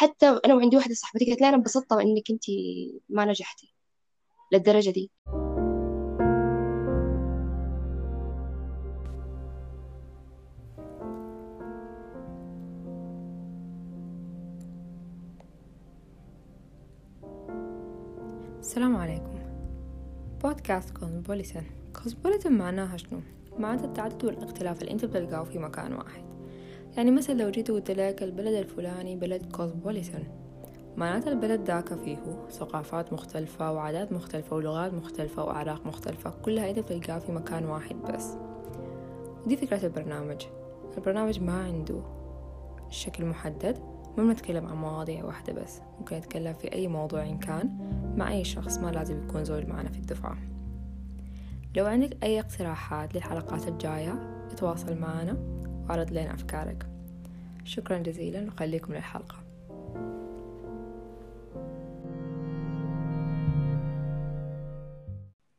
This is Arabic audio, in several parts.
حتى أنا وعندي واحدة صاحبتي قالت لي أنا انبسطت إنك أنت ما نجحتي للدرجة دي. السلام عليكم. بودكاست Cosmopolitan Cosmopolitan معناها شنو؟ معناتها التعدد والاختلاف اللي انت بتلقاه في مكان واحد. يعني مثلا لو جيت وقلت لك البلد الفلاني بلد cosmopolitan معناتها البلد داك فيه ثقافات مختلفة وعادات مختلفة ولغات مختلفة وأعراق مختلفة كلها انت بتلقاها في مكان واحد بس. ودي فكرة البرنامج. البرنامج ما عنده شكل محدد ما بنتكلم عن مواضيع واحدة بس. ممكن نتكلم في أي موضوع إن كان مع أي شخص ما لازم يكون زول معنا في الدفعة. لو عندك أي اقتراحات للحلقات الجاية اتواصل معنا. وعرض لنا أفكارك. شكرا جزيلا وخليكم للحلقة.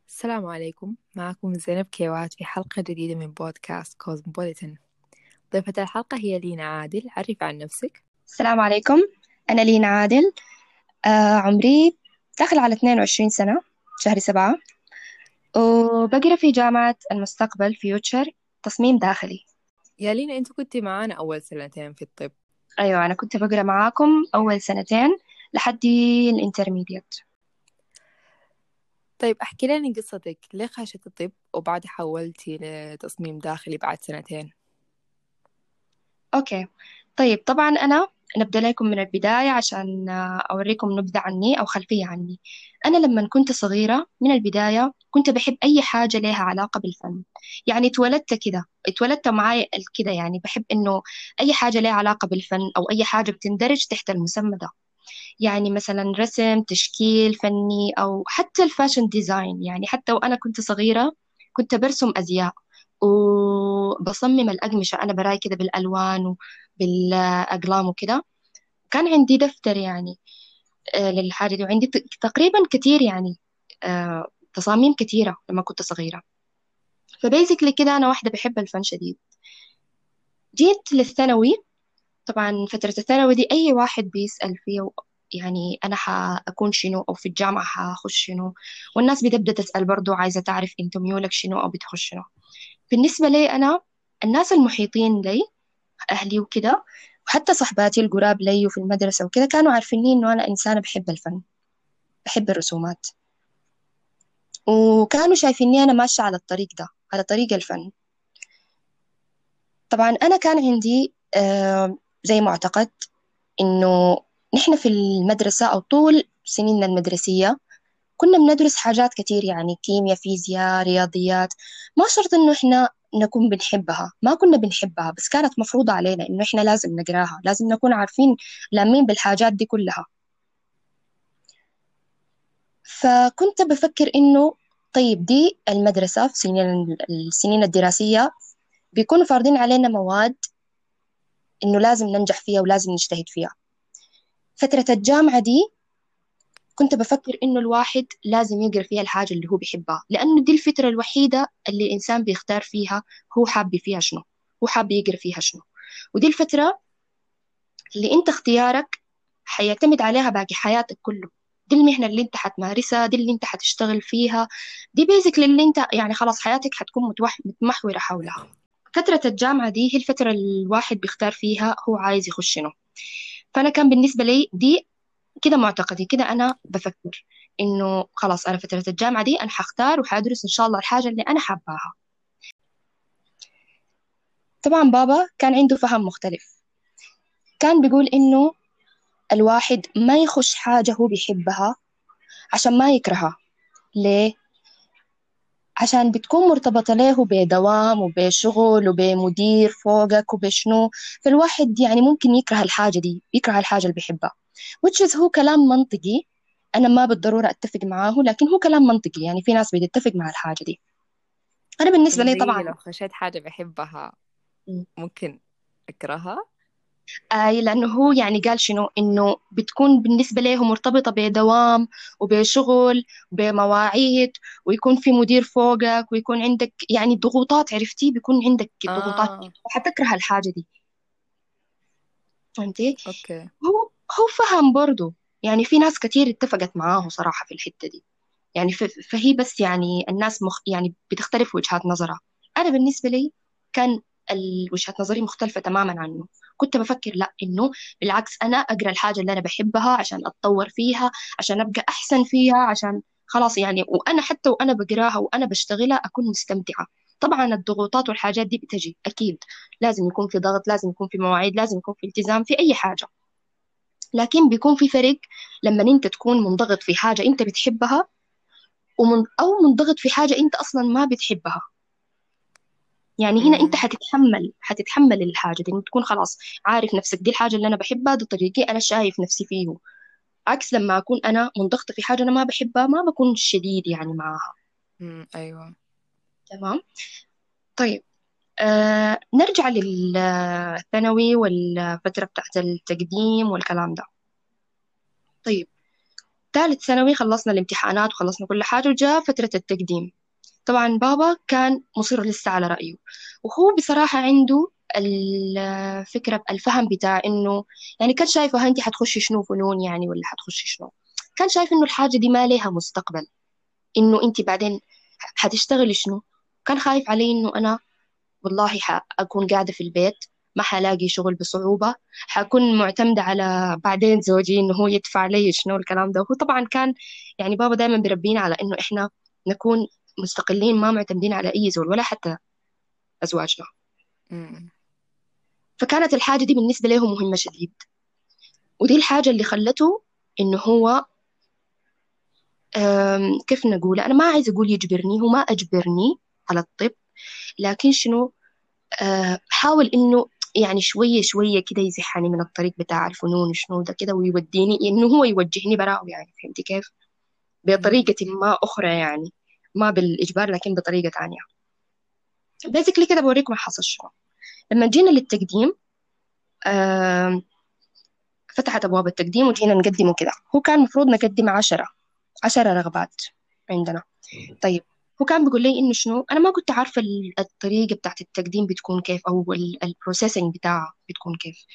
السلام عليكم. معكم زينب كيوات في حلقة جديدة من بودكاست كوزمبوليتن ضيفة الحلقة هي لينا عادل. عرف عن نفسك. السلام عليكم. أنا لينا عادل. آه عمري داخل على 22 سنة شهر سبعة. وبقرأ في جامعة المستقبل Future تصميم داخلي. يا لينا انت كنت معانا أول سنتين في الطب. أيوة أنا كنت بقرأ معاكم أول سنتين لحد ال intermediate. طيب أحكي لنا قصتك. ليه خشيت الطب وبعد حولتي لتصميم داخلي بعد سنتين؟ okay. طيب طبعا أنا نبدأ لكم من البداية عشان أوريكم نبذة عني أو خلفية عني. أنا لما كنت صغيرة من البداية كنت بحب أي حاجة لها علاقة بالفن. يعني اتولدت كده اتولدت معاي كده يعني بحب إنه أي حاجة لها علاقة بالفن أو أي حاجة بتندرج تحت المسمى ده. يعني مثلا رسم تشكيل فني أو حتى ال fashion design. يعني حتى وأنا كنت صغيرة كنت برسم أزياء وبصمم الأقمشة. أنا براي كده بالألوان وبالأقلام وكده. كان عندي دفتر يعني آه، للحاجة دي. وعندي تقريبا كتير يعني آه، تصاميم كتيرة لما كنت صغيرة. فبيزكلي كده أنا واحدة بحب الفن شديد. جيت للثانوي. طبعا فترة الثانوي دي أي واحد بيسأل فيه يعني أنا حأكون شنو أو في الجامعة حأخش شنو؟ والناس بتبدأ تسأل برضو عايزة تعرف أنت ميولك شنو أو بتخش شنو. بالنسبة لي أنا الناس المحيطين لي أهلي وكده وحتى صحباتي القراب لي وفي المدرسة وكده كانوا عارفيني إنه أنا إنسانة بحب الفن بحب الرسومات. وكانوا شايفيني أنا ماشية على الطريق ده على طريق الفن. طبعا أنا كان عندي زي معتقد إنه نحن في المدرسة أو طول سنيننا المدرسية كنا بندرس حاجات كتير يعني كيمياء فيزياء رياضيات. ما شرط إنه إحنا نكون بنحبها ما كنا بنحبها بس كانت مفروضة علينا إنه إحنا لازم نقراها لازم نكون عارفين لامين بالحاجات دي كلها. فكنت بفكر إنه طيب دي المدرسة في سنين السنين الدراسية. بيكونوا فارضين علينا مواد إنه لازم ننجح فيها ولازم نجتهد فيها. فترة الجامعة دي كنت بفكر إنه الواحد لازم يقرأ فيها الحاجة اللي هو بيحبها لأنه دي الفترة الوحيدة اللي الإنسان بيختار فيها هو حاب فيها شنو هو حاب يقرأ فيها شنو. ودي الفترة اللي أنت اختيارك حيعتمد عليها باقي حياتك كله. دي المهنة اللي أنت حتمارسها دي اللي أنت حتشتغل فيها دي بيزك اللي أنت يعني خلاص حياتك حتكون متمحورة حولها. فترة الجامعة دي هي الفترة اللي الواحد بيختار فيها هو عايز يخش شنو فأنا كان بالنسبة لي دي كده معتقدي كده أنا بفكر إنه خلاص أنا فترة الجامعة دي أنا حختار وحادرس إن شاء الله الحاجة اللي أنا حاباها طبعا بابا كان عنده فهم مختلف. كان بيقول إنه الواحد ما يخش حاجة هو بيحبها عشان ما يكرهها. ليه؟ عشان بتكون مرتبطة له بدوام وبشغل وبمدير فوقك وبشنو فالواحد يعني ممكن يكره الحاجة دي يكره الحاجة اللي بيحبها. Which is هو كلام منطقي. أنا ما بالضرورة أتفق معاه لكن هو كلام منطقي. يعني في ناس بتتفق مع الحاجة دي. أنا بالنسبة لي طبعا لو خشيت حاجة بحبها ممكن أكرهها؟ آي لأنه هو يعني قال شنو؟ إنه بتكون بالنسبة له مرتبطة بدوام وبشغل وبمواعيد ويكون في مدير فوقك ويكون عندك يعني ضغوطات عرفتي؟ بيكون عندك ضغوطات. آه. وحتكره الحاجة دي. فهمتي؟ أوكي. هو هو فهم برضو يعني في ناس كتير اتفقت معاه صراحة في الحتة دي. يعني فهي بس يعني الناس مخ يعني بتختلف وجهات نظرها. أنا بالنسبة لي كان وجهة نظري مختلفة تماما عنه. كنت بفكر لا إنه بالعكس أنا أقرأ الحاجة اللي أنا بحبها عشان أتطور فيها عشان أبقى أحسن فيها عشان خلاص يعني وأنا حتى وأنا بقراها وأنا بشتغلها أكون مستمتعة. طبعا الضغوطات والحاجات دي بتجي أكيد لازم يكون في ضغط لازم يكون في مواعيد لازم يكون في التزام في أي حاجة. لكن بيكون في فرق لما أنت تكون منضغط في حاجة أنت بتحبها ومن أو منضغط في حاجة أنت أصلا ما بتحبها. يعني هنا مم. حتتحمل حتتحمل الحاجة دي تكون خلاص عارف نفسك دي الحاجة اللي أنا بحبها دي طريقي أنا شايف نفسي فيه. عكس لما أكون أنا منضغطة في حاجة أنا ما بحبها ما بكون شديد يعني معاها. مم. أيوة. تمام؟ طيب آه نرجع للثانوي والفترة بتاعت التقديم والكلام ده. طيب ثالث ثانوي خلصنا الامتحانات وخلصنا كل حاجة وجاء فترة التقديم. طبعا بابا كان مصر لسه على رأيه. وهو بصراحة عنده الفكرة الفهم بتاع إنه يعني كان شايفه أنت حتخشي شنو فنون يعني ولا حتخشي شنو؟ كان شايف إنه الحاجة دي ما لها مستقبل. إنه أنت بعدين حتشتغلي شنو؟ كان خايف علي إنه أنا والله حأكون قاعدة في البيت ما حلاقي شغل بصعوبة حكون معتمدة على بعدين زوجي إنه هو يدفع لي شنو الكلام ده. وهو طبعا كان يعني بابا دائما بيربينا على إنه إحنا نكون مستقلين ما معتمدين على أي زول ولا حتى أزواجنا. فكانت الحاجة دي بالنسبة له مهمة شديد. ودي الحاجة اللي خلته إنه هو كيف نقول؟ أنا ما عايز أقول يجبرني هو ما أجبرني على الطب لكن شنو؟ أه، حاول إنه يعني شوية شوية كده يزحني من الطريق بتاع الفنون شنو ده كده ويوديني إنه هو يوجهني براه يعني فهمتي كيف. بطريقة ما أخرى يعني. ما بالإجبار لكن بطريقة تانية. بيزيكلي كده بوريكم حصل شنو لما جينا للتقديم فتحت أبواب التقديم وجينا نقدم وكده هو كان المفروض نقدم عشرة عشرة رغبات عندنا. طيب هو كان بيقول لي إنه شنو؟ أنا ما كنت عارفة ال- الطريقة بتاعت التقديم بتكون كيف أو البروسيسنج بتاعها بتكون كيف.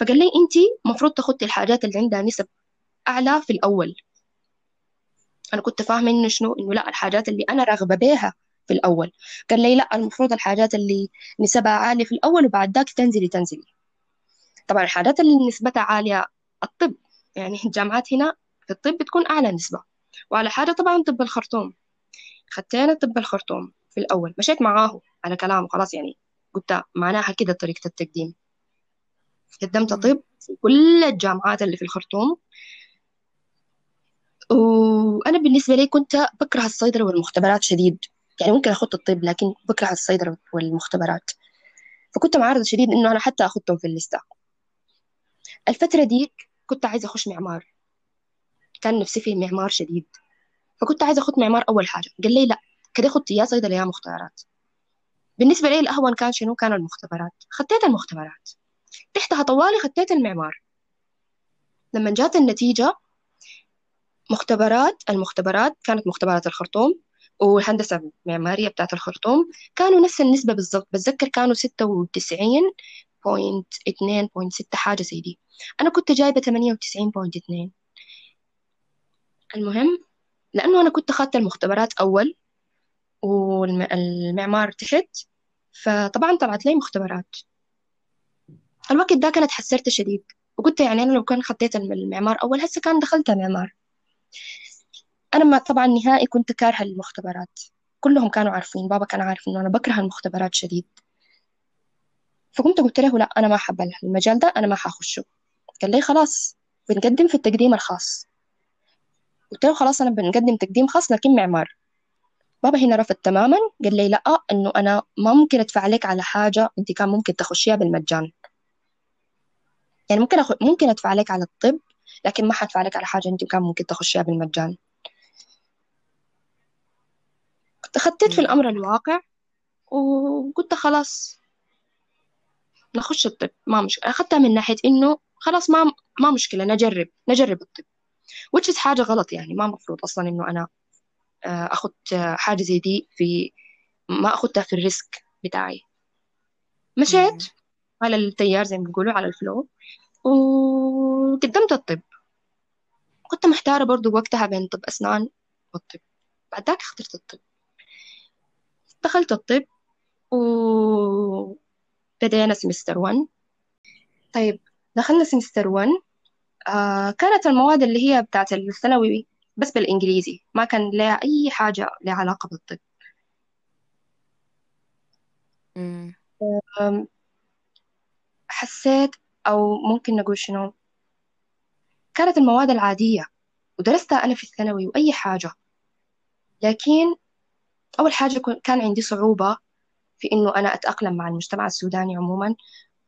فقال لي أنت المفروض تاخدي الحاجات اللي عندها نسب أعلى في الأول. أنا كنت فاهمة إنه شنو؟ إنه لا الحاجات اللي أنا راغبة بيها في الأول. قال لي لا المفروض الحاجات اللي نسبها عالية في الأول وبعد ذاك تنزلي تنزلي. طبعا الحاجات اللي نسبتها عالية الطب يعني الجامعات هنا في الطب بتكون أعلى نسبة. وعلى حاجة طبعا طب الخرطوم. خدتنا طب الخرطوم في الأول. مشيت معاه على كلامه خلاص يعني قلت معناها كده طريقة التقديم. قدمت. طب في كل الجامعات اللي في الخرطوم. وأنا بالنسبة لي كنت بكره الصيدلة والمختبرات شديد. يعني ممكن أخط الطب لكن بكره الصيدلة والمختبرات. فكنت معارضة شديد إنه أنا حتى أخطهم في الليستة. الفترة ديك كنت عايزة أخش معمار. كان نفسي في معمار شديد. فكنت عايزة أخد معمار أول حاجة. قال لي لا كده خدت يا صيدلة يا مختبرات. بالنسبة لي الأهون كان شنو؟ كان المختبرات. خديت المختبرات. تحتها طوالي خديت المعمار. لما جات النتيجة مختبرات المختبرات كانت مختبرات الخرطوم والهندسة المعمارية بتاعت الخرطوم. كانوا نفس النسبة بالضبط بتذكر كانوا ستة وتسعين point اتنين point ستة حاجة زي دي. أنا كنت جايبة تمانية وتسعين point اتنين المهم لأنه أنا كنت أخذت المختبرات أول والمعمار تحت فطبعا طلعت لي مختبرات. الوقت ده كانت حسرت شديد وقلت يعني أنا لو كان خطيت المعمار أول هسه كان دخلت معمار. أنا ما طبعا نهائي كنت كارهة المختبرات. كلهم كانوا عارفين بابا كان عارف إنه أنا بكره المختبرات شديد. فقمت قلت له لا أنا ما حابة المجال ده أنا ما حخشه قال لي خلاص بنقدم في التقديم الخاص. قلت له خلاص أنا بنقدم تقديم خاص لكن معمار. بابا هنا رفض تماما قال لي لا إنه أنا ما ممكن أدفع لك على حاجة أنت كان ممكن تخشيها بالمجان. يعني ممكن أخ... ممكن أدفع لك على الطب لكن ما حدفع لك على حاجة أنت كان ممكن تخشيها بالمجان كنت خطيت في. الأمر الواقع وقلت خلاص نخش الطب ما مشكلة أخذتها من ناحية إنه خلاص ما ما مشكلة نجرب نجرب الطب which is حاجة غلط يعني ما مفروض أصلا إنه أنا آه، أخذ حاجة زي دي في ما أخذتها في ال risk بتاعي. مشيت على التيار زي ما بيقولوا على ال flow وقدمت الطب كنت محتارة برضو وقتها بين طب أسنان والطب. بعد ذاك اخترت الطب. دخلت الطب وبدينا semester 1 طيب دخلنا semester 1 آه كانت المواد اللي هي بتاعت الثانوي بس بالإنجليزي. ما كان لها أي حاجة لها علاقة بالطب. حسيت أو ممكن نقول شنو؟ كانت المواد العادية ودرستها أنا في الثانوي وأي حاجة. لكن أول حاجة كان عندي صعوبة في إنه أنا أتأقلم مع المجتمع السوداني عموما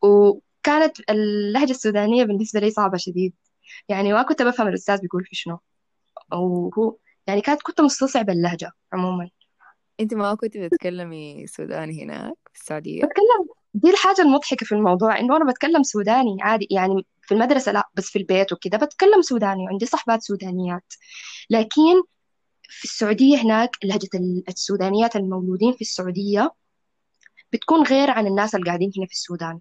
وكانت اللهجة السودانية بالنسبة لي صعبة شديد. يعني ما كنت بفهم الأستاذ بيقول في شنو. وهو يعني كانت كنت مستصعبة اللهجة عموما. أنت ما كنت بتتكلمي سوداني هناك في السعودية؟ بتكلم دي الحاجة المضحكة في الموضوع إنه أنا بتكلم سوداني عادي يعني في المدرسة لا بس في البيت وكده. بتكلم سوداني وعندي صحبات سودانيات. لكن في السعودية هناك لهجة ال- السودانيات المولودين في السعودية بتكون غير عن الناس اللي قاعدين هنا في السودان.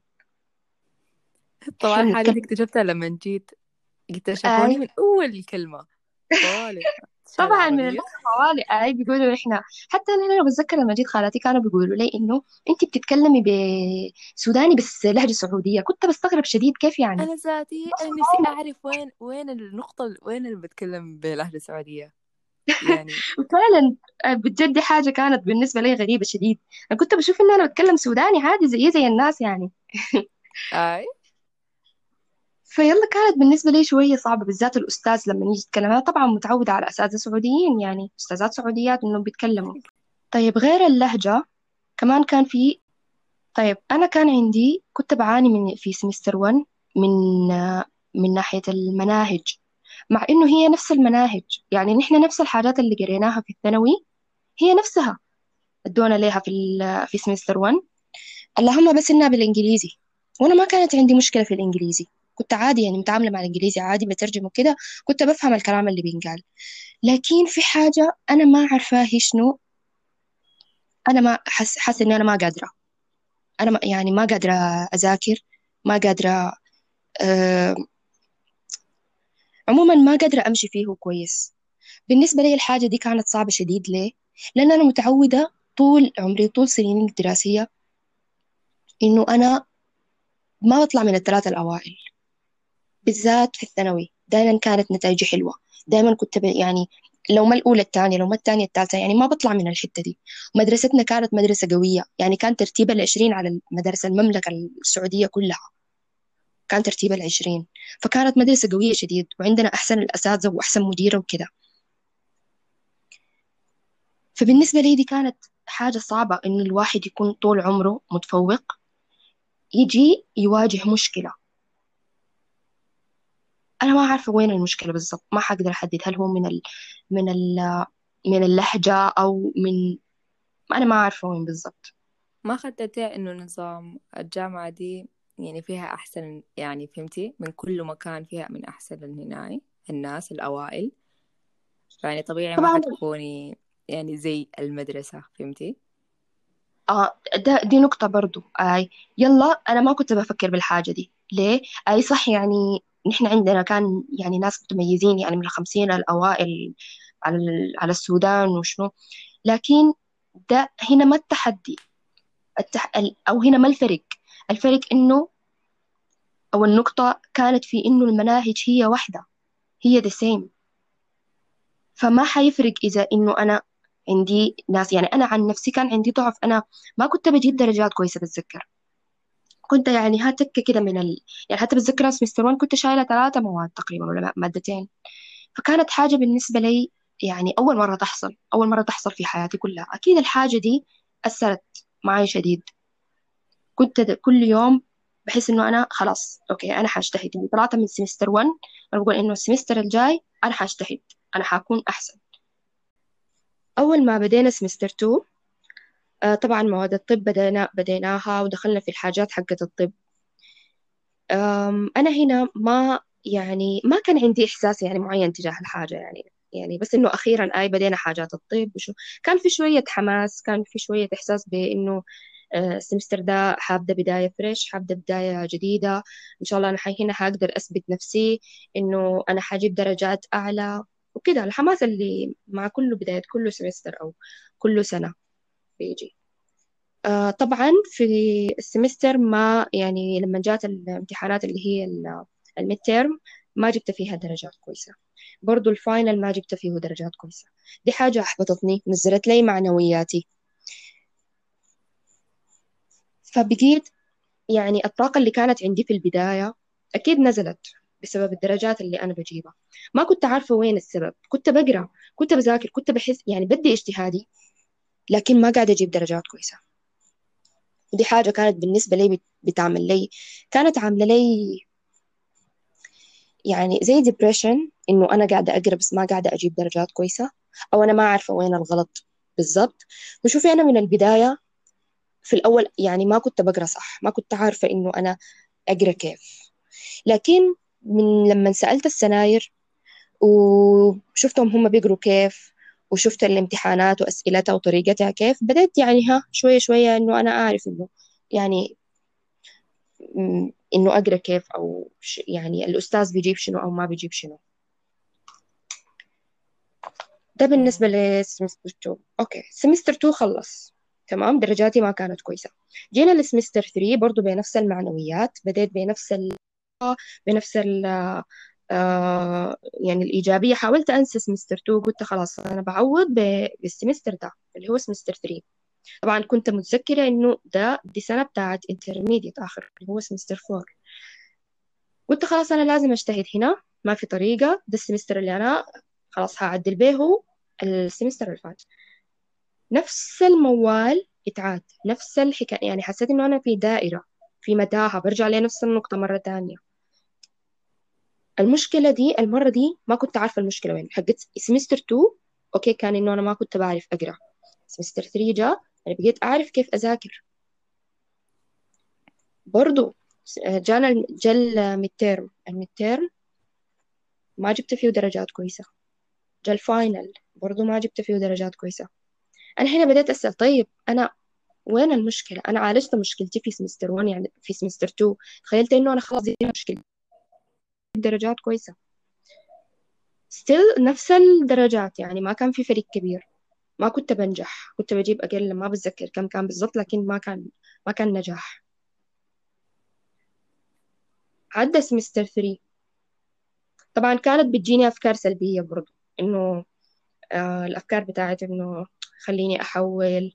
طبعا بنتكلم اكتشفتها لما جيت. اكتشفوني آي من أول كلمة. طبعا من الناس الطوالي آي بيقولوا إحنا حتى أنا بتذكر لما جيت خالاتي كانوا بيقولوا لي إنه أنت بتتكلمي بسوداني بس لهجة سعودية. كنت بستغرب شديد كيف يعني. أنا ذاتي أنا نفسي أعرف وين وين النقطة ال- وين اللي بتكلم بلهجة سعودية؟ يعني فعلا آه، بجد دي حاجة كانت بالنسبة لي غريبة شديد. أنا كنت بشوف إن أنا بتكلم سوداني عادي زي زي الناس يعني. أي. فيلا كانت بالنسبة لي شوية صعبة بالذات الأستاذ لما يجي يتكلم. أنا طبعا متعودة على أساتذة سعوديين يعني أستاذات سعوديات إنهم بيتكلموا. طيب غير اللهجة كمان كان في طيب أنا كان عندي كنت بعاني من في سمستر 1 من من ناحية المناهج مع إنه هي نفس المناهج. يعني نحن نفس الحاجات اللي قريناها في الثانوي هي نفسها ادونا ليها في في سمستر 1 اللهم بس إنها بالإنجليزي وأنا ما كانت عندي مشكلة في الإنجليزي. كنت عادي يعني متعاملة مع الإنجليزي عادي بترجم وكده كنت بفهم الكلام اللي بينقال. لكن في حاجة أنا ما عارفة هي شنو؟ أنا ما حس حاسة إني أنا ما قادرة. أنا ما يعني ما قادرة أذاكر ما قادرة أه عموما ما قادرة أمشي فيه كويس. بالنسبة لي الحاجة دي كانت صعبة شديد ليه؟ لأن أنا متعودة طول عمري طول سنين الدراسية إنه أنا ما بطلع من الثلاثة الأوائل. بالذات في الثانوي. دائما كانت نتائجي حلوة. دائما كنت. يعني لو ما الأولى الثانية لو ما الثانية الثالثة يعني ما بطلع من الحتة دي. مدرستنا كانت مدرسة قوية. يعني كان ترتيب العشرين على مدارس المملكة السعودية كلها كان ترتيب العشرين. فكانت مدرسة قوية شديد وعندنا أحسن الأساتذة وأحسن مديرة وكده. فبالنسبة لي دي كانت حاجة صعبة إنه الواحد يكون طول عمره متفوق يجي يواجه مشكلة. أنا ما عارفة وين المشكلة بالضبط. ما حقدر أحدد هل هو من ال... من ال... من اللهجة أو من أنا ما عارفة وين بالضبط. ما خدتها إنه نظام الجامعة دي يعني فيها أحسن يعني فهمتي؟ من كل مكان فيها من أحسن الهناي الناس الأوائل. يعني طبيعي ما طبعا. حتكوني يعني زي المدرسة فهمتي؟ آه ده دي نقطة برضو. آي يلا أنا ما كنت بفكر بالحاجة دي. ليه؟ أي صح يعني نحن عندنا كان يعني ناس متميزين يعني من الخمسين الأوائل على على السودان وشنو. لكن ده هنا ما التحدي. التح... ال- أو هنا ما الفرق. الفرق إنه أو النقطة كانت في إنه المناهج هي واحدة. هي the same. فما حيفرق إذا إنه أنا عندي ناس يعني أنا عن نفسي كان عندي ضعف. أنا ما كنت بجيب درجات كويسة بتذكر كنت يعني هاتك كده من ال... يعني حتى بتذكر سمستر 1 كنت شايلة ثلاثة مواد تقريبا ولا مادتين. فكانت حاجة بالنسبة لي يعني أول مرة تحصل أول مرة تحصل في حياتي كلها. أكيد الحاجة دي أثرت معي شديد. كنت كل يوم بحس إنه أنا خلاص okay أنا حاجتهد. يعني طلعت من semester 1 أنا بقول إنه ال semester الجاي أنا حاجتهد. أنا حكون أحسن. أول ما بدينا semester 2 آه، طبعا مواد الطب بدينا بديناها ودخلنا في الحاجات حقة الطب. أنا هنا ما يعني ما كان عندي إحساس يعني معين تجاه الحاجة يعني. يعني بس إنه أخيرا آي بدينا حاجات الطب وشو كان في شوية حماس كان في شوية إحساس بإنه آه، ال semester ده حابدأ بداية fresh حابدأ بداية جديدة. إن شاء الله أنا هنا حقدر أثبت نفسي إنه أنا حجيب درجات أعلى وكده. الحماس اللي مع كل بداية كل semester أو كل سنة. بيجي. آه طبعا في ال semester ما يعني لما جات الامتحانات اللي هي ال midterm ما جبت فيها درجات كويسة. برضو ال final ما جبت فيه درجات كويسة. دي حاجة أحبطتني نزلت لي معنوياتي. فبقيت يعني الطاقة اللي كانت عندي في البداية أكيد نزلت بسبب الدرجات اللي أنا بجيبها. ما كنت عارفة وين السبب. كنت بقرأ كنت بذاكر كنت بحس يعني بدي اجتهادي. لكن ما قاعدة أجيب درجات كويسة. ودي حاجة كانت بالنسبة لي بتعمل لي كانت عاملة لي يعني زي ديبريشن إنه أنا قاعدة أقرأ بس ما قاعدة أجيب درجات كويسة أو أنا ما عارفة وين الغلط بالضبط. وشوفي أنا من البداية في الأول يعني ما كنت بقرأ صح ما كنت عارفة إنه أنا أقرأ كيف. لكن من لما سألت ال seniors وشفتهم هم بيقروا كيف وشفت الامتحانات وأسئلتها وطريقتها كيف بدأت يعني ها شوية شوية إنه أنا أعرف إنه يعني إنه أقرأ كيف أو يعني الأستاذ بيجيب شنو أو ما بيجيب شنو. ده بالنسبة ل semester 2 okay semester 2 خلص. تمام؟ درجاتي ما كانت كويسة. جينا ل semester 3 برضو بنفس المعنويات بديت بنفس ال بنفس ال يعني الإيجابية. حاولت أنسى semester 2 قلت خلاص أنا بعوض بال semester ده اللي هو semester 3 طبعا كنت متذكرة إنه ده دي سنة بتاعت intermediate آخر اللي هو semester 4 قلت خلاص أنا لازم أجتهد هنا ما في طريقة. ده ال semester اللي أنا خلاص هعدل به هو ال semester اللي فات. نفس الموال اتعاد نفس الحكاية يعني حسيت إنه أنا في دائرة في متاهة برجع لنفس النقطة مرة تانية. المشكلة دي المرة دي ما كنت عارفة المشكلة وين حقت semester 2 okay كان إنه أنا ما كنت بعرف أقرأ. semester 3 جاء أنا بقيت أعرف كيف أذاكر. برضو جانا جا ال mid-term ال mid-term ما جبت فيه درجات كويسة. جا ال final برضو ما جبت فيه درجات كويسة. أنا هنا بديت أسأل طيب أنا وين المشكلة؟ أنا عالجت مشكلتي في semester 1 يعني في semester 2 تخيلت إنه أنا خلاص دي مشكلة درجات كويسة. still نفس الدرجات يعني ما كان في فرق كبير. ما كنت بنجح. كنت بجيب أقل ما بتذكر كم كان بالضبط لكن ما كان ما كان نجاح. عدى سمستر 3 طبعا كانت بتجيني أفكار سلبية برضو إنه آه الأفكار بتاعت إنه خليني أحول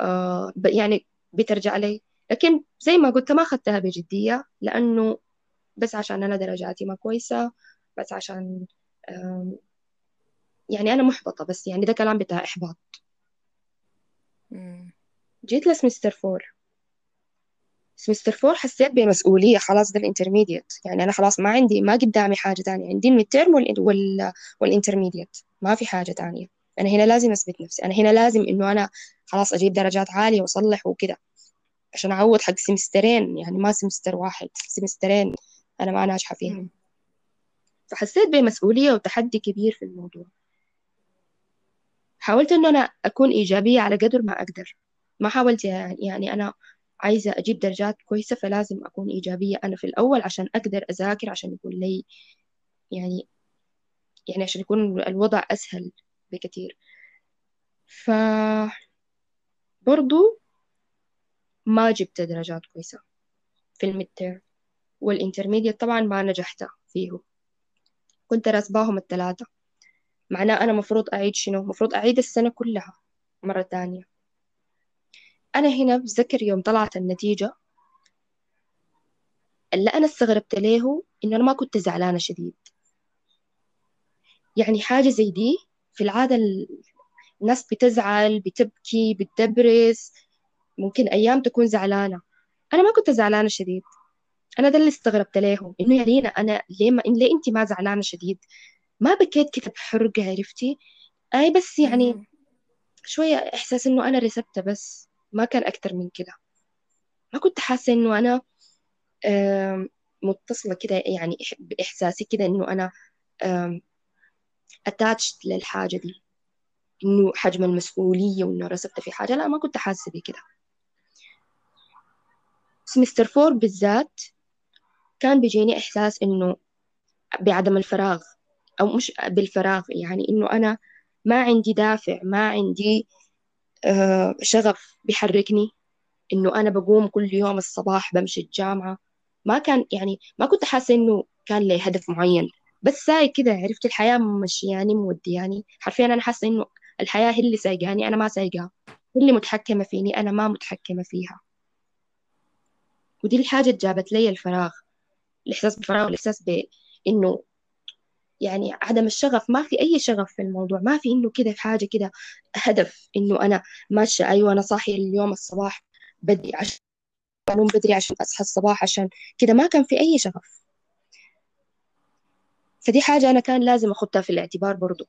آه يعني بترجع لي. لكن زي ما قلت ما أخذتها بجدية لأنه بس عشان أنا درجاتي ما كويسة بس عشان يعني أنا محبطة بس يعني ده كلام بتاع إحباط. جيت لسمستر فور semester four حسيت بمسؤولية خلاص ده ال intermediate يعني أنا خلاص ما عندي ما قدامي حاجة تانية. عندي ال mid-term وال... وال intermediate ما في حاجة تانية. أنا هنا لازم أثبت نفسي. أنا هنا لازم إنه أنا خلاص أجيب درجات عالية وأصلح وكده. عشان أعوض حق سمسترين يعني ما semester واحد سمسترين أنا ما ناجحة فيهم فحسيت بمسؤولية وتحدي كبير في الموضوع. حاولت إنه أنا أكون إيجابية على قدر ما أقدر. ما حاولت يعني, يعني أنا عايزة أجيب درجات كويسة فلازم أكون إيجابية أنا في الأول عشان أقدر أذاكر عشان يكون لي يعني يعني عشان يكون الوضع أسهل بكثير ف برضو ما جبت درجات كويسة في المتر والإنترميديت طبعا ما نجحت فيه. كنت راسباهم الثلاثة معناه أنا مفروض أعيد شنو؟ مفروض أعيد السنة كلها مرة تانية. أنا هنا بذكر يوم طلعت النتيجة. اللي أنا استغربت له إنه أنا ما كنت زعلانة شديد. يعني حاجة زي دي في العادة الناس بتزعل بتبكي بتدبرس. ممكن أيام تكون زعلانة. أنا ما كنت زعلانة شديد. أنا ده اللي استغربت لهم إنه يا لينا أنا ليه ما ليه أنت ما زعلانة شديد؟ ما بكيت كده بحرقة عرفتي؟ أي بس يعني شوية إحساس إنه أنا رسبت بس ما كان أكتر من كده. ما كنت حاسة إنه أنا متصلة كده يعني بإحساسي كده إنه أنا attached للحاجة دي. إنه حجم المسؤولية وإنه رسبت في حاجة. لا ما كنت حاسة بكده. semester four بالذات كان بيجيني إحساس إنه بعدم الفراغ أو مش بالفراغ يعني إنه أنا ما عندي دافع ما عندي آه، شغف بيحركني. إنه أنا بقوم كل يوم الصباح بمشي الجامعة. ما كان يعني ما كنت حاسة إنه كان لي هدف معين. بس ساي كده عرفت الحياة مشياني مودياني حرفيا أنا حاسة إنه الحياة هي اللي سايقاني أنا ما سايقاها هي اللي متحكمة فيني أنا ما متحكمة فيها. ودي الحاجة جابت لي الفراغ. الإحساس بالفراغ والإحساس بإنه يعني عدم الشغف. ما في أي شغف في الموضوع ما في إنه كده حاجة كده هدف إنه أنا ماشية. أيوة أنا صاحية اليوم الصباح بدري عشان أنوم بدري عشان أصحى الصباح عشان كده. ما كان في أي شغف. فدي حاجة أنا كان لازم أخدها في الاعتبار برضو.